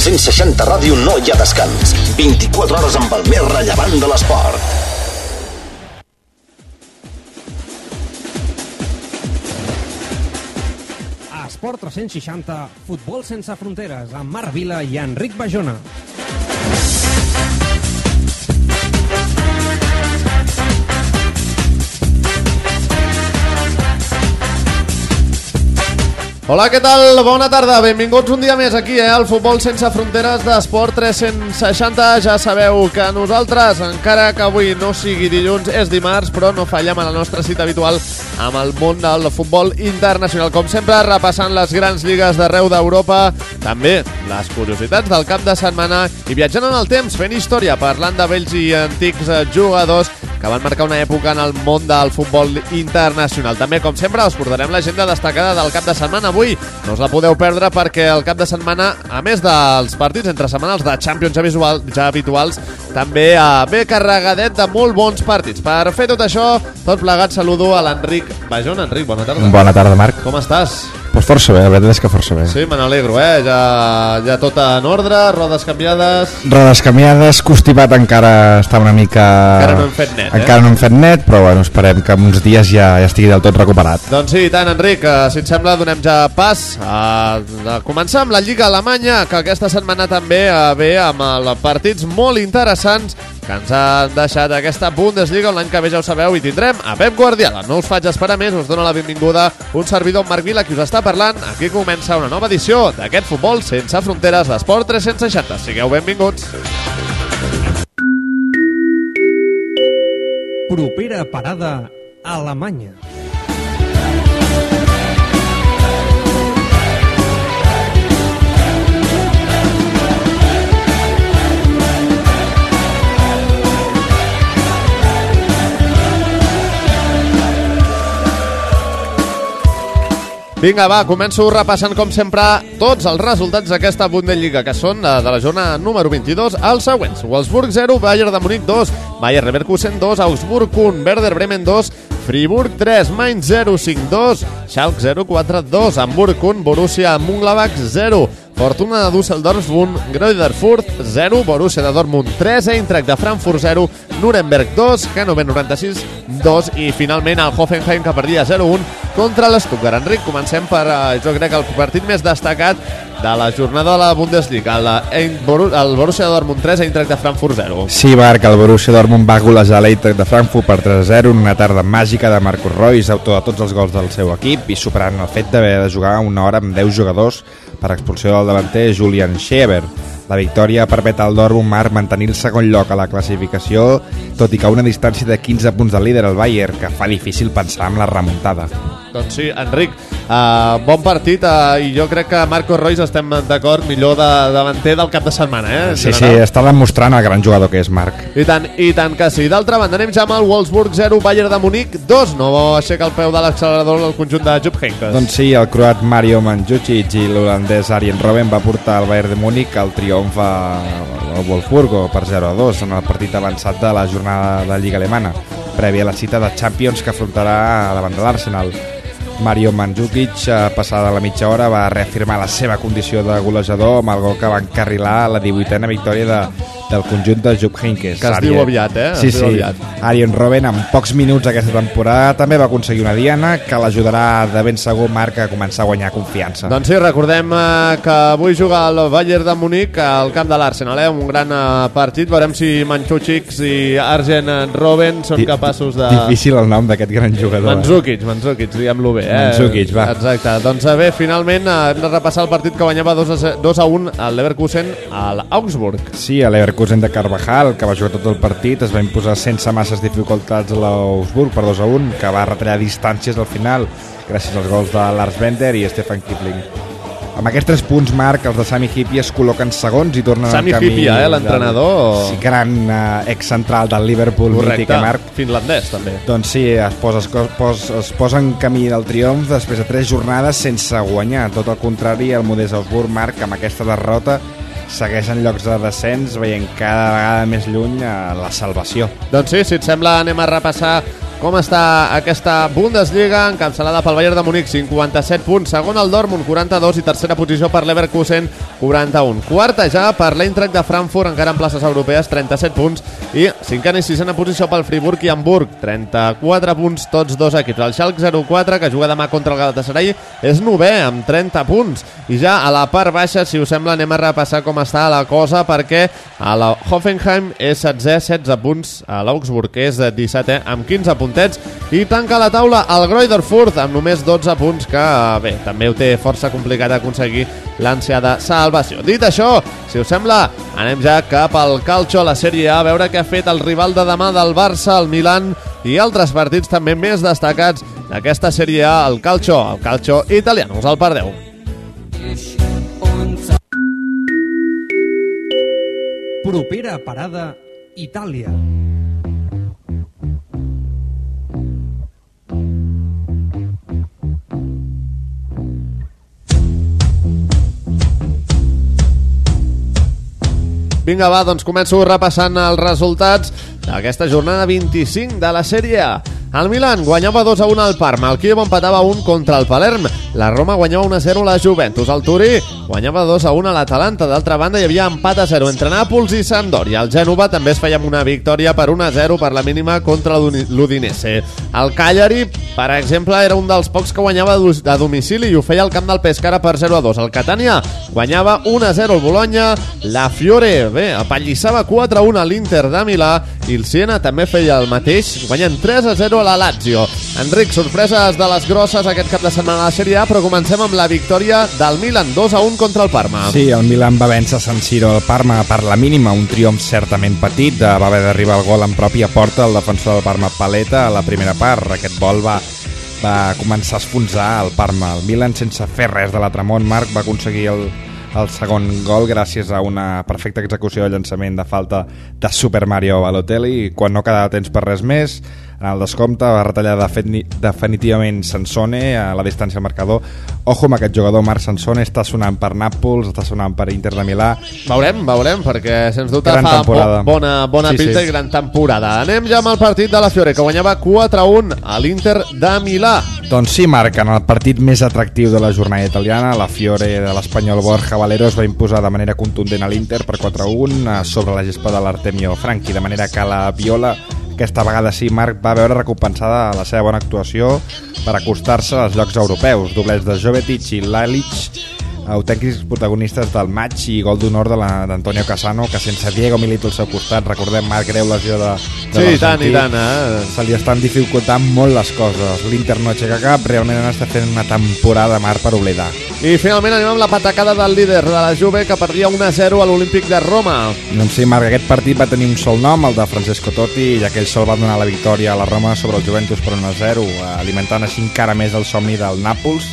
360 Ràdio no hi ha descans. 24 hores amb el més rellevant de l'esport. Esport 360, futbol sense fronteres, amb Marc Vila i Enric Bajona. Hola, què tal? Bona tarda. Benvinguts un dia més aquí, eh, al Futbol Sense Fronteres d'Esport 360. Ja sabeu que nosaltres, encara que avui no sigui dilluns, és dimarts, però no fallem a la nostra cita habitual amb el món del futbol internacional. Com sempre, repassant les grans lligues d'arreu d'Europa, també les curiositats del cap de setmana i viatjant en el temps, fent història, parlant de vells i antics jugadors que van marcar una època en el món del futbol internacional. També, com sempre, us portarem l'agenda destacada del cap de setmana. Avui no us la podeu perdre perquè el cap de setmana, a més dels partits entre setmanals de Champions ja, visual, ja habituals, també eh, ve carregadet de molt bons partits. Per fer tot això, tot plegat, saludo a l'Enric Bajón. Enric, bona tarda. Bona tarda, Marc. Com estàs? Pues força bé, la veritat és que força bé. Sí, me n'alegro, eh? Ja, ja tot en ordre, rodes canviades... Rodes canviades, Costipat encara està una mica... Encara no hem fet net, eh? Encara no hem fet net, però bueno, esperem que en uns dies ja, ja estigui del tot recuperat. Doncs sí, tant, Enric, eh, si et sembla, donem ja pas a, a començar amb la Lliga Alemanya, que aquesta setmana també eh, ve amb el partits molt interessants que ens han deixat aquesta Bundesliga. L'any que ve ja ho sabeu i tindrem a Pep Guardiola. No us faig esperar més, us dono la benvinguda un servidor Marc Vila, qui us està parlant. Aquí comença una nova edició d'aquest futbol sense fronteres d'Esport 360. Sigueu benvinguts. Propera parada, Alemanya. Vinga, va, començo repassant, com sempre, tots els resultats d'aquesta Bundesliga, que són eh, de la jornada número 22 als següents. Wolfsburg 0, Bayern de Múnich 2, Bayer Leverkusen 2, Augsburg 1, Werder Bremen 2, Friburg 3, Mainz 0, 5 2, Schalke 0, 4 2, Hamburg 1, Borussia Mönchengladbach 0, Fortuna de Düsseldorf 1, Greuther Furt 0, Borussia de Dortmund 3, Eintracht de Frankfurt 0, Nuremberg 2, Hannover 96 2 i finalment el Hoffenheim que perdia 0-1 contra l'Stuttgart. Enric, comencem per, eh, jo crec, el partit més destacat de la jornada de la Bundesliga, el, el Borussia Dortmund 3, Eintracht de Frankfurt 0. Sí, Marc, el Borussia Dortmund va golejar l'Eintracht de Frankfurt per 3-0 una tarda màgica de Marcus Royce, autor de tots els gols del seu equip i superant el fet d'haver de jugar una hora amb 10 jugadors per expulsió del davanter Julian Scheber. La victòria permet al Dortmund Marc mantenir el segon lloc a la classificació, tot i que a una distància de 15 punts del líder, el Bayern, que fa difícil pensar en la remuntada. Doncs sí, Enric, uh, bon partit uh, i jo crec que Marco Royce estem d'acord, millor de, davanter del cap de setmana, eh? Sí, sí, general. està demostrant el gran jugador que és Marc. I tant, i tant que sí. D'altra banda, anem ja amb el Wolfsburg 0, Bayern de Múnich 2. No aixeca el peu de l'accelerador del conjunt de Jupp Heynckes. Doncs sí, el croat Mario Mandzukic i l'holandès Arjen Robben va portar el Bayern de Múnich al triomf a- al Wolfsburgo per 0-2 en el partit avançat de la jornada de Lliga Alemana, prèvia a la cita de Champions que afrontarà davant de l'Arsenal. Mario Mandzukic, eh, passada la mitja hora, va reafirmar la seva condició de golejador amb el gol que va encarrilar la 18a victòria de, del conjunt de Jupp Heynckes. Que es diu aviat, eh? Sí, sí. aviat. Arjen Robben, en pocs minuts aquesta temporada, també va aconseguir una diana que l'ajudarà de ben segur Marc a començar a guanyar confiança. Doncs sí, recordem eh, que avui juga el Bayern de Múnich al camp de l'Arsenal, eh? un gran eh, partit. Veurem si Manchukic i Arjen Robben són Di- capaços de... Difícil el nom d'aquest gran jugador. eh? Mandzukic, Mandzukic, diguem-lo bé. Eh? Mandzukic, va. Exacte. Doncs eh, bé, finalment eh, hem de repassar el partit que guanyava 2 a, 0 2 a 1 al Leverkusen a l'Augsburg. Sí, a l'Everkusen de Carvajal, que va jugar tot el partit, es va imposar sense masses dificultats a l'Augsburg per 2 a 1, que va retallar distàncies al final, gràcies als gols de Lars Bender i Stefan Kipling. Amb aquests tres punts, Marc, els de Sami Hipia es col·loquen segons i tornen Sami al camí... Hyypiä, eh, del- l'entrenador. Sí, gran eh, ex-central del Liverpool, mític, Correcte. eh, Marc. Finlandès, també. Doncs sí, es posa, es, pos, es posa en camí del triomf després de tres jornades sense guanyar. Tot el contrari, el Modest Augsburg, Marc, amb aquesta derrota, segueix en llocs de descens, veient cada vegada més lluny eh, la salvació. Doncs sí, si et sembla, anem a repassar com està aquesta Bundesliga, encapçalada pel Bayern de Múnich, 57 punts, segon el Dortmund, 42, i tercera posició per l'Everkusen, 41. Quarta ja per l'Eintracht de Frankfurt, encara en places europees, 37 punts, i cinquena i sisena posició pel Friburg i Hamburg, 34 punts, tots dos equips. El Schalke 04, que juga demà contra el Galatasaray, és novè, amb 30 punts, i ja a la part baixa, si us sembla, anem a repassar com està la cosa, perquè a la Hoffenheim és 16, 16 punts, a l'Augsburg és 17 amb 15 puntets, i tanca la taula el Greuther amb només 12 punts, que bé, també ho té força complicat aconseguir l'ansiada salvació. Dit això, si us sembla, anem ja cap al Calcio, a la Sèrie A, a veure què ha fet el rival de demà del Barça, el Milan i altres partits també més destacats d'aquesta Sèrie A, el Calcio, el Calcio italiano. Us el perdeu. Propera parada, Itàlia. Vinga, va, doncs començo repassant els resultats d'aquesta jornada 25 de la sèrie A. El Milan guanyava 2 a 1 al Parma, el Kiev empatava 1 contra el Palerm, la Roma guanyava 1 a 0 a la Juventus, el Turí guanyava 2 a 1 a l'Atalanta, d'altra banda hi havia empat a 0 entre Nàpols i Sampdoria, el Gènova també es feia amb una victòria per 1 a 0 per la mínima contra l'Udinese. El Cagliari, per exemple, era un dels pocs que guanyava a domicili i ho feia al camp del Pescara per 0 a 2. El Catania guanyava 1 a 0 el Bologna, la Fiore, bé, apallissava 4 a 1 a l'Inter de Milà. I el Siena també feia el mateix, guanyant 3 a 0 a la Lazio. Enric, sorpreses de les grosses aquest cap de setmana a la Sèrie A, però comencem amb la victòria del Milan, 2 a 1 contra el Parma. Sí, el Milan va vèncer San Siro al Parma per la mínima, un triomf certament petit, va haver d'arribar el gol en pròpia porta el defensor del Parma Paleta a la primera part. Aquest gol va, va començar a esfonsar el Parma. El Milan, sense fer res de l'Atramont, Marc va aconseguir el, el segon gol gràcies a una perfecta execució de llançament de falta de Super Mario Balotelli quan no quedava temps per res més en el descompte va retallar definitivament Sansone a la distància del marcador. Ojo amb aquest jugador Marc Sansone. Està sonant per Nàpols, està sonant per Inter de Milà. Veurem, veurem, perquè sens dubte gran fa temporada. bo, bona, bona Sí, pinta sí. i gran temporada. Anem ja amb el partit de la Fiore que guanyava 4-1 a l'Inter de Milà. Doncs sí, Marc, en el partit més atractiu de la jornada italiana, la Fiore de l'espanyol Borja Valero es va imposar de manera contundent a l'Inter per 4-1 eh, sobre la gespa de l'Artemio Franchi, de manera que la Viola aquesta vegada sí, Marc va veure recompensada la seva bona actuació per acostar-se als llocs europeus, doblets de Jovetic i Lalic autèntics protagonistes del match i gol d'honor d'Antonio Casano que sense Diego Milito al seu costat recordem Marc greu lesió de, de sí, i tant, i tant eh? se li estan dificultant molt les coses. L'Inter no aixeca cap, realment està fent una temporada mar per oblidar. i finalment anem amb la patacada del líder de la Juve que perdia 1-0 a l'Olímpic de Roma Doncs sí, Marc, aquest partit va tenir un sol nom, el de Francesco Totti, ja que ell sol va donar la victòria a la Roma sobre el Juventus per 1-0, alimentant així encara més el somni del Nàpols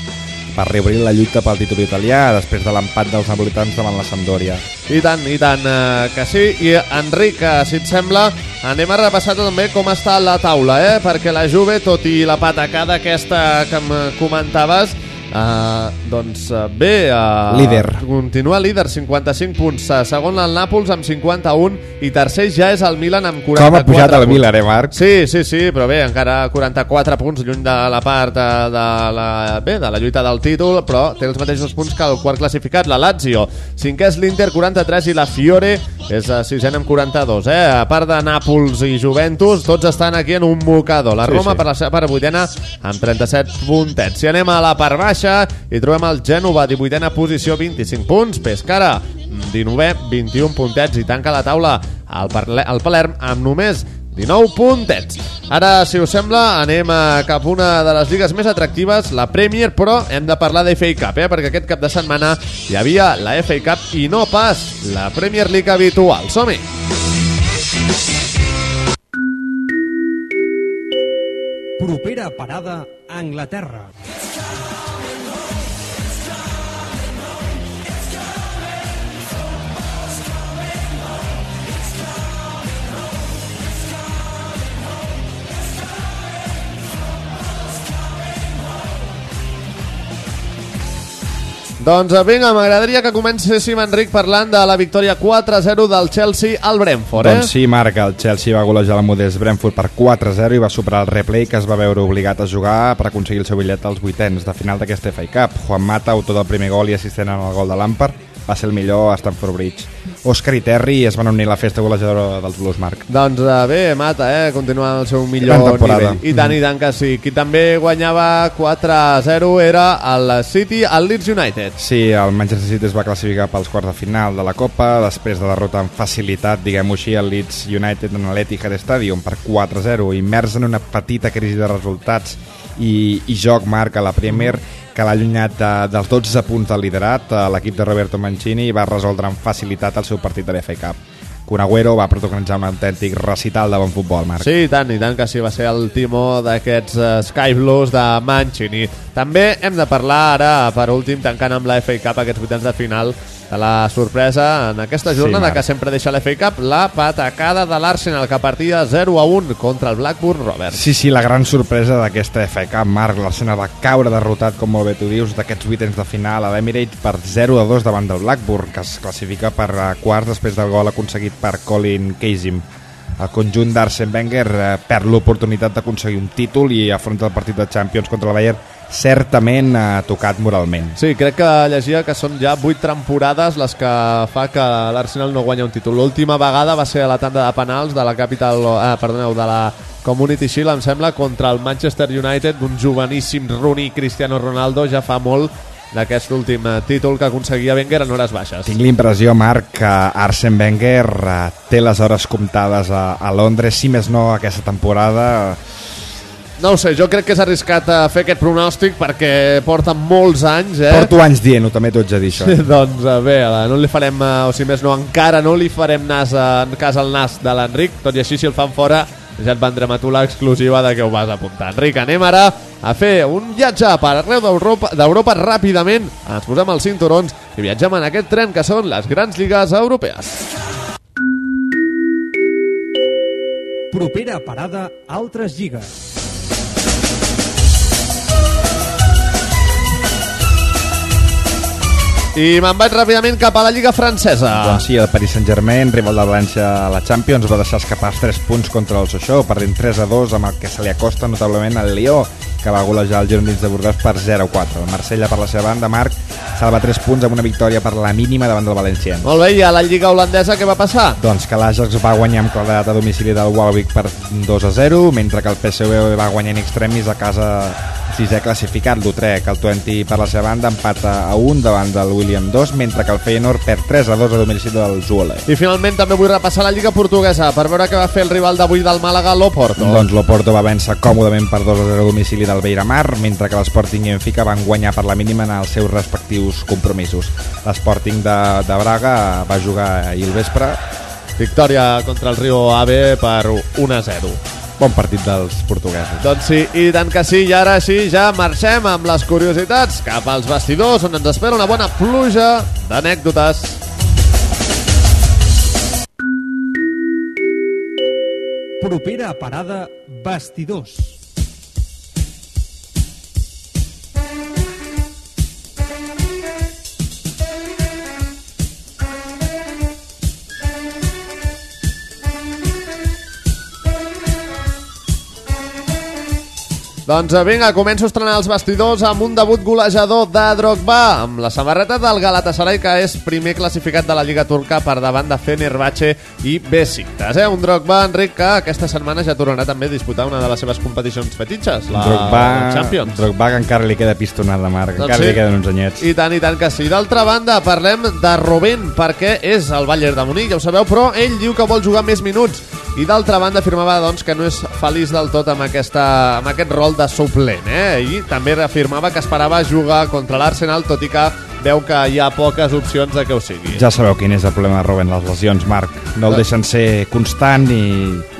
per reobrir la lluita pel títol italià després de l'empat dels napolitans davant la Sampdoria. I tant, i tant eh, que sí. I Enric, eh, si et sembla, anem a repassar també com està la taula, eh? perquè la Juve, tot i la patacada aquesta que em comentaves, Uh, doncs uh, bé uh, Líder. continua líder 55 punts, uh, segon el Nàpols amb 51 i tercer ja és el Milan amb 44 Com ha pujat el. Milan, eh, Marc? Sí, sí, sí, però bé, encara 44 punts lluny de la part de, de, la, bé, de la lluita del títol, però té els mateixos punts que el quart classificat, la Lazio. Cinquè és l'Inter, 43, i la Fiore és a sisena amb 42. Eh? A part de Nàpols i Juventus, tots estan aquí en un mocador. La Sí, Roma, sí. per la seva part, vuitena, amb 37 puntets. Si anem a la part baixa, hi trobem el Gènova, 18a posició, 25 punts. Pescara, 19è, 21 puntets, i tanca la taula el, Parle el Palerm amb només 19 puntets. Ara, si us sembla, anem a cap a una de les lligues més atractives, la Premier, però hem de parlar de FA Cup, eh? perquè aquest cap de setmana hi havia la FA Cup i no pas la Premier League habitual. Som-hi! Propera parada, Anglaterra. Doncs eh, vinga, m'agradaria que comencéssim, Enric, parlant de la victòria 4-0 del Chelsea al Brentford, eh? Doncs sí, Marc, el Chelsea va golejar el modest Brentford per 4-0 i va superar el replay que es va veure obligat a jugar per aconseguir el seu bitllet als vuitens de final d'aquesta FA Cup. Juan Mata, autor del primer gol i assistent en el gol de Lampard, va ser el millor a Stamford Bridge. Òscar i Terry es van unir a la festa golejadora dels Blues, Marc. Doncs eh, bé, Mata, eh? continuant el seu millor nivell. I tant, i tant que sí. Qui també guanyava 4-0 era el City, el Leeds United. Sí, el Manchester City es va classificar pels quarts de final de la Copa després de derrotar amb facilitat, diguem-ho així, el Leeds United en l'Etihad Stadium per 4-0, immers en una petita crisi de resultats i, i joc marca la Premier que l'ha allunyat de, dels 12 punts del liderat eh, l'equip de Roberto Mancini va resoldre amb facilitat el seu partit de l'FA Cup. Kun Agüero va protagonitzar un autèntic recital de bon futbol, Marc. Sí, i tant, i tant que sí, va ser el timó d'aquests uh, Sky Blues de Mancini. També hem de parlar ara, per últim, tancant amb la FA Cup aquests vuitens de final, de la sorpresa en aquesta Sí, jornada Marc. que sempre deixa la FA Cup, la patacada de l'Arsenal que partia 0 a 1 contra el Blackburn Rovers. Sí, sí, la gran sorpresa d'aquesta FA Cup, Marc. L'Arsenal va caure derrotat, com molt bé tu dius, d'aquests vuitens de final a l'Emirates per 0 a 2 davant del Blackburn, que es classifica per eh, quarts després del gol aconseguit per Colin Casey. El conjunt d'Arsene Wenger eh, perd l'oportunitat d'aconseguir un títol i afronta el partit de Champions contra el Bayern certament eh, tocat moralment. Sí, crec que llegia que són ja 8 temporades les que fa que l'Arsenal no guanya un títol. L'última vegada va ser a la tanda de penals de la Capital, eh, perdoneu, de la Community Shield, em sembla, contra el Manchester United d'un joveníssim Rooney Cristiano Ronaldo ja fa molt d'aquest últim eh, títol que aconseguia Wenger en hores baixes. Tinc l'impressió, Marc, que Arsene Wenger eh, té les hores comptades a, a Londres, si més no aquesta temporada... No ho sé, jo crec que és arriscat a fer aquest pronòstic perquè porta molts anys, eh? Porto anys dient-ho, també t'ho haig de dir, això. Sí, doncs bé, no li farem, eh, o si més no, encara no li farem nas en cas al nas de l'Enric, tot i així si el fan fora ja et vendrem a tu l'exclusiva de què ho vas apuntar. Enric, anem ara a fer un viatge per arreu d'Europa d'Europa ràpidament, ens posem els cinturons i viatgem en aquest tren que són les grans lligues europees. Propera parada, altres lligues. I me'n vaig ràpidament cap a la Lliga Francesa. Doncs sí, el Paris Saint-Germain, rival de València a la Champions, va deixar escapar els 3 punts contra el Sochaux, perdent 3 a 2 amb el que se li acosta notablement al Lió, que va golejar el Girondins de Burgos per 0-4. El Marsella, per la seva banda, Marc, salva 3 punts amb una victòria per la mínima davant del Valencians. Molt bé, i a la Lliga holandesa què va passar? Doncs que l'Ajax va guanyar amb claredat a domicili del Walwick per 2 a 0, mentre que el PSV va guanyar in extremis a casa sisè classificat, l'Utrecht. El Twente, per la seva banda, empata a 1 davant del William 2, mentre que el Feyenoord perd 3 a 2 a domicili del Zwolle. I finalment també vull repassar la Lliga Portuguesa per veure què va fer el rival d'avui del Màlaga, l'Oporto. Doncs l'Oporto va vèncer còmodament per 2 a 0 a domicili del Beiramar, mentre que l'Sporting i Benfica van guanyar per la mínima en els seus respectius compromisos. L'Sporting de, de Braga va jugar ahir al vespre. Victòria contra el Rio Ave per 1 a 0. Bon partit dels portuguesos. Doncs sí, i tant que sí, i ara sí, ja marxem amb les curiositats cap als vestidors, on ens espera una bona pluja d'anècdotes. Propera parada, vestidors. Doncs eh, vinga, començo a estrenar els vestidors amb un debut golejador de Drogba, amb la samarreta del Galatasaray, que és primer classificat de la Lliga Turca per davant de Fenerbahce i Besiktas. Eh? Un Drogba, Enric, que aquesta setmana ja tornarà també a disputar una de les seves competicions fetitxes, la Drogba, Champions. Drogba que encara li queda pistonada, Marc. Doncs Encara sí. li queden uns anyets. I tant, i tant que sí. D'altra banda, parlem de Robben, perquè és el Bayern de Munic, ja ho sabeu, però ell diu que vol jugar més minuts. I d'altra banda afirmava doncs, que no és feliç del tot amb, aquesta, amb aquest rol de suplent. Eh? I també reafirmava que esperava jugar contra l'Arsenal, tot i que veu que hi ha poques opcions de que ho sigui. Ja sabeu quin és el problema de Robben, les lesions, Marc. No el deixen ser constant i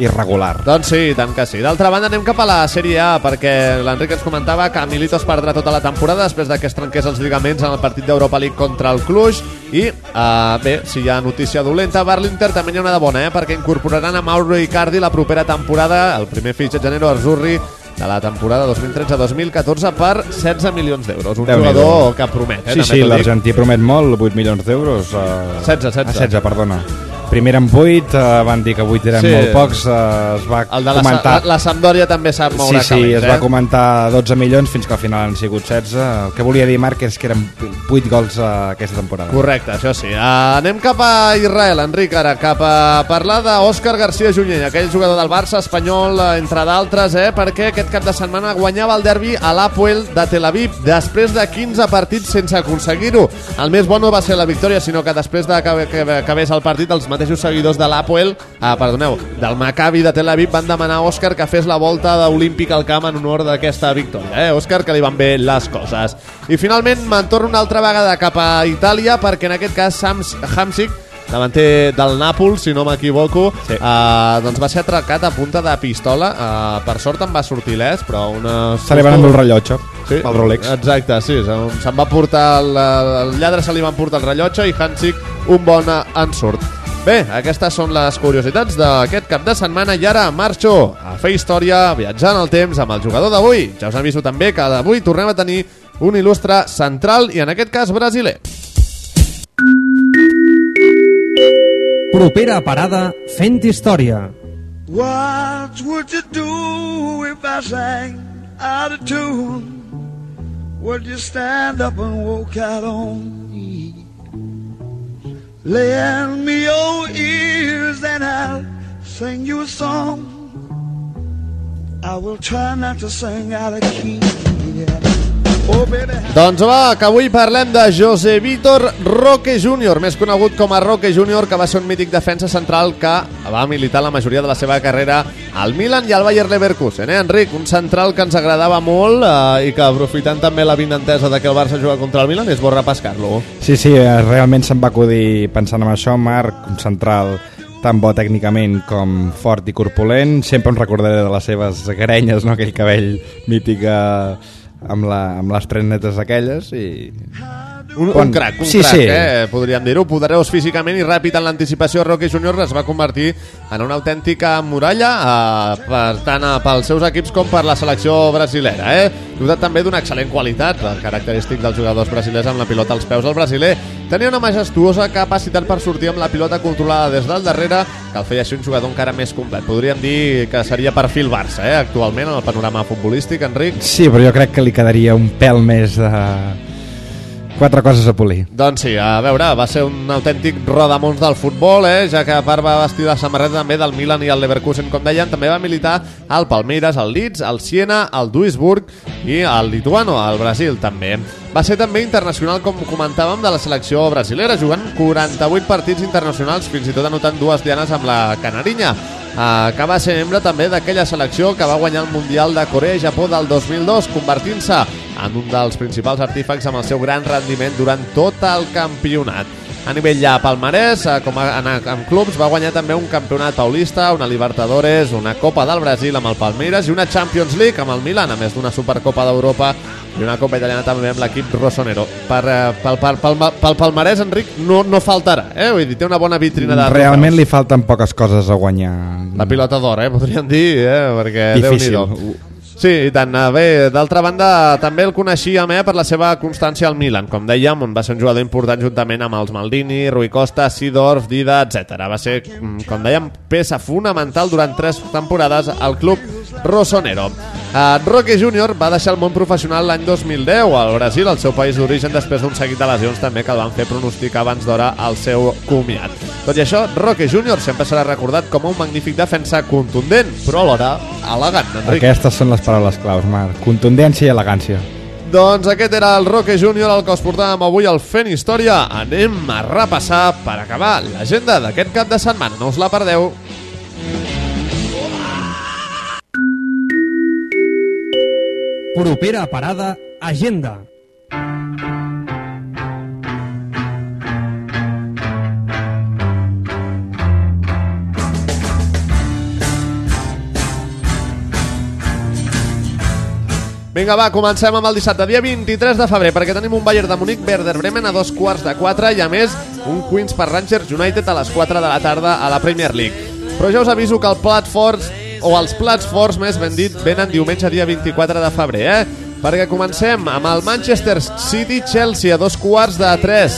irregular. Doncs sí, tant que sí. D'altra banda, anem cap a la Sèrie A, perquè l'Enric ens comentava que Milito es perdrà tota la temporada després de que es trenqués els lligaments en el partit d'Europa League contra el Cluj. I, uh, bé, si hi ha notícia dolenta, per l'Inter també n'hi ha una de bona, eh? perquè incorporaran a Mauro Icardi la propera temporada, el primer fitxatge Nero Arzurri, de la temporada 2013-2014 per 16 milions d'euros. Un jugador que promet, eh? Sí, també sí, l'argentí promet molt, 8 milions d'euros. Uh, 16, 16. 16, perdona. Primer amb 8, uh, van dir que 8 eren Sí. sí. molt pocs, uh, es va El de la, comentar... la, la Sampdoria també sap Sí, moure sí, calés, es eh? va comentar 12 milions fins que al final han sigut 16. El que volia dir Marc és que eren 8 gols uh, aquesta temporada. Correcte, això sí. Uh, anem cap a Israel, Enric, ara, cap a parlar d'Òscar García Junyent, aquell jugador del Barça espanyol, eh, entre d'altres, eh, perquè aquest cap de setmana guanyava el derbi a l'Apoel de Tel Aviv després de 15 partits sense aconseguir-ho. El més bo no va ser la victòria, sinó que després de que, que acabés el partit, els mateixos seguidors de l'Apoel, ah, perdoneu, del Maccabi de Tel Aviv van demanar a Òscar que fes la volta d'Olímpic al camp en honor d'aquesta victòria. Eh? Òscar, que li van bé les coses. I finalment me'n torno una altra vegada cap a Itàlia, perquè en aquest cas Sams, Hamsik, davanter del Nàpols, si no m'equivoco, Sí. eh, doncs va ser atracat a punta de pistola. Eh, per sort em va sortir l'es, però una... Se li van endur el rellotge, Sí, el Rolex. Exacte, sí. se- Se'n va portar el, el lladre se li van portar el rellotge i Hansik un bon ensurt. Bé, aquestes són les curiositats d'aquest cap de setmana i ara marxo a fer història viatjant al temps amb el jugador d'avui. Ja us aviso també que d'avui tornem a tenir un il·lustre central i en aquest cas brasiler. Propera parada fent història. What would you do if I sang out of tune? Would you stand up and walk out on me? Lend me your ears and I'll sing you a song. I will try not to sing out of key. Baby, Doncs va, que avui parlem de José Vítor Roque Júnior, més conegut com a Roque Júnior, que va ser un mític defensa central que va militar la majoria de la seva carrera al Milan i al Bayer Leverkusen. Eh, Enric, un central que ens agradava molt eh, i que aprofitant també la vinentesa de que el Barça juga contra el Milan és bo repescar-lo. Sí, sí, eh, realment se'm va acudir pensant en això, Marc, un central tan bo tècnicament com fort i corpulent. Sempre em recordaré de les seves grenyes, no? aquell cabell mític eh, amb, la, amb les trenetes aquelles i... Un, Bon, un crac, un sí, crac, sí. eh? podríem dir-ho. Poderós físicament i ràpid en l'anticipació, Roque Júnior es va convertir en una autèntica muralla eh, per tant eh, pels seus equips com per la selecció brasilera. Eh? Dotat també d'una excel·lent qualitat, el característic dels jugadors brasilers amb la pilota als peus. El brasiler tenia una majestuosa capacitat per sortir amb la pilota controlada des del darrere, que el feia així un jugador encara més complet. Podríem dir que seria perfil Barça, eh? actualment, en el panorama futbolístic, Enric. Sí, però jo crec que li quedaria un pèl més de... Quatre coses a polir. Doncs sí, a veure, va ser un autèntic rodamons del futbol, eh? ja que a part va vestir la samarreta també del Milan i el Leverkusen, com deien, també va militar al Palmeiras, al Leeds, al Siena, al Duisburg i al Lituano, al Brasil també. Va ser també internacional, com comentàvem, de la selecció brasilera, jugant 48 partits internacionals, fins i tot anotant dues dianes amb la Canarinya eh, que va ser membre també d'aquella selecció que va guanyar el Mundial de Corea i Japó del 2002, convertint-se en un dels principals artífecs amb el seu gran rendiment durant tot el campionat. A nivell ja palmarès, eh, com a, en, en clubs, va guanyar també un campionat paulista, una Libertadores, una Copa del Brasil amb el Palmeiras i una Champions League amb el Milan, a més d'una Supercopa d'Europa i una Copa Italiana també amb l'equip rossonero. Per, eh, pel, pel, pel, pel palmarès, Enric, no, no faltarà, eh? Vull dir, té una bona vitrina de Realment trofeus. li falten poques coses a guanyar. La pilota d'or, eh, podríem dir, eh, perquè Difícil. Sí, i tant. Bé, d'altra banda, també el coneixíem eh, per la seva constància al Milan, com dèiem, on va ser un jugador important juntament amb els Maldini, Rui Costa, Sidorf, Dida, etc. Va ser, mm, com dèiem, peça fonamental durant tres temporades al club rossonero. Uh, Roque Júnior va deixar el món professional l'any 2010 al Brasil, el seu país d'origen, després d'un seguit de lesions també que el van fer pronosticar abans d'hora el seu comiat. Tot i això, Roque Júnior sempre serà recordat com un magnífic defensa contundent, però alhora elegant, Enric. Aquestes són les paraules claus, Marc. Contundència i elegància. Doncs aquest era el Roque Júnior, el que us portàvem avui al Fent Història. Anem a repassar per acabar l'agenda d'aquest cap de setmana. No us la perdeu. Propera parada, agenda. Vinga, va, comencem amb el dissabte, dia 23 de febrer, perquè tenim un Bayern de Munic, Werder Bremen a dos quarts de quatre i, a més, un Queens per Rangers United a les 4 de la tarda a la Premier League. Però ja us aviso que el plat fort o els plats forts més vendits venen diumenge dia 24 de febrer, eh? Perquè comencem amb el Manchester City-Chelsea a dos quarts de 3.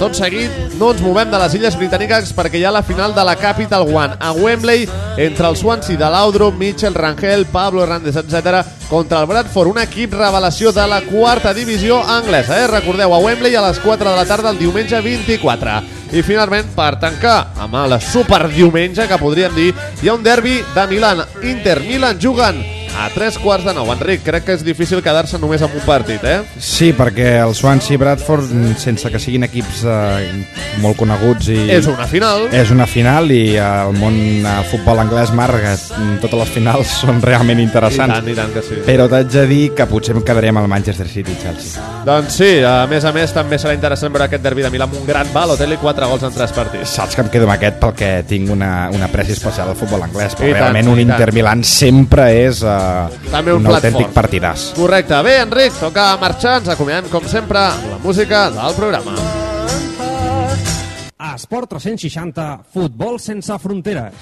Tot seguit, no ens movem de les Illes Britàniques perquè hi ha la final de la Capital One a Wembley entre el Swansea de Laudrup, Mitchell, Rangel, Pablo Hernández, etc contra el Bradford, un equip revelació de la quarta divisió anglesa. Eh? Recordeu, a Wembley a les 4 de la tarda el diumenge 24. I finalment, per tancar amb el superdiumenge, que podríem dir, hi ha un derbi de Milan. Inter-Milan juguen a 3 quarts de 9. Enric, crec que és difícil quedar-se només amb un partit, eh? Sí, perquè el Swansea i Bradford, sense que siguin equips eh, molt coneguts i... És una final. És una final i el món el futbol anglès marca totes les finals són realment I interessants. tant, i tant que sí. Però t'haig de dir que potser em quedaré amb el Manchester City i Chelsea. Doncs sí, a més a més també serà interessant veure aquest derbi de Milà amb un gran Balotelli, 4 gols en 3 partits. Saps que em quedo amb aquest perquè tinc una, una apreci especial al futbol anglès, però I tant, realment un i tant. Inter-Milan sempre és uh, També un un autèntic fort. partidàs. Correcte. Bé, Enric, toca marxar. Ens acomiadem, com sempre, amb la música del programa. A Esport 360, futbol sense fronteres.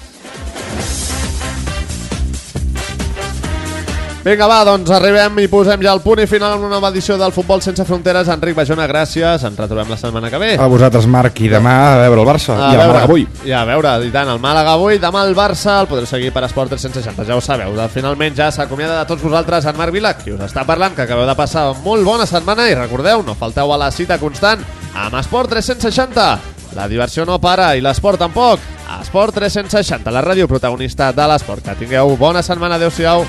Vinga, va, doncs arribem i posem ja el punt i final en una nova edició del Futbol Sense Fronteres. Enric Bajona, gràcies. Ens retrobem la setmana que ve. A vosaltres, Marc, i demà a veure el Barça. A I el veure, Màlaga avui. I a veure, i tant, el Màlaga avui, demà el Barça, el podreu seguir per Esport 360, ja ho sabeu. De- Finalment ja s'acomiada de tots vosaltres en Marc Vila, qui us està parlant, que acabeu de passar molt bona setmana i recordeu, no falteu a la cita constant amb Esport 360. La diversió no para i l'esport tampoc. Esport 360, la ràdio protagonista de l'esport. Que tingueu bona setmana, adeu-siau.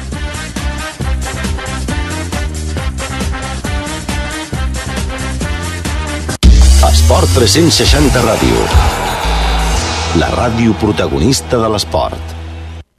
Esport 360 Ràdio. La ràdio protagonista de l'esport.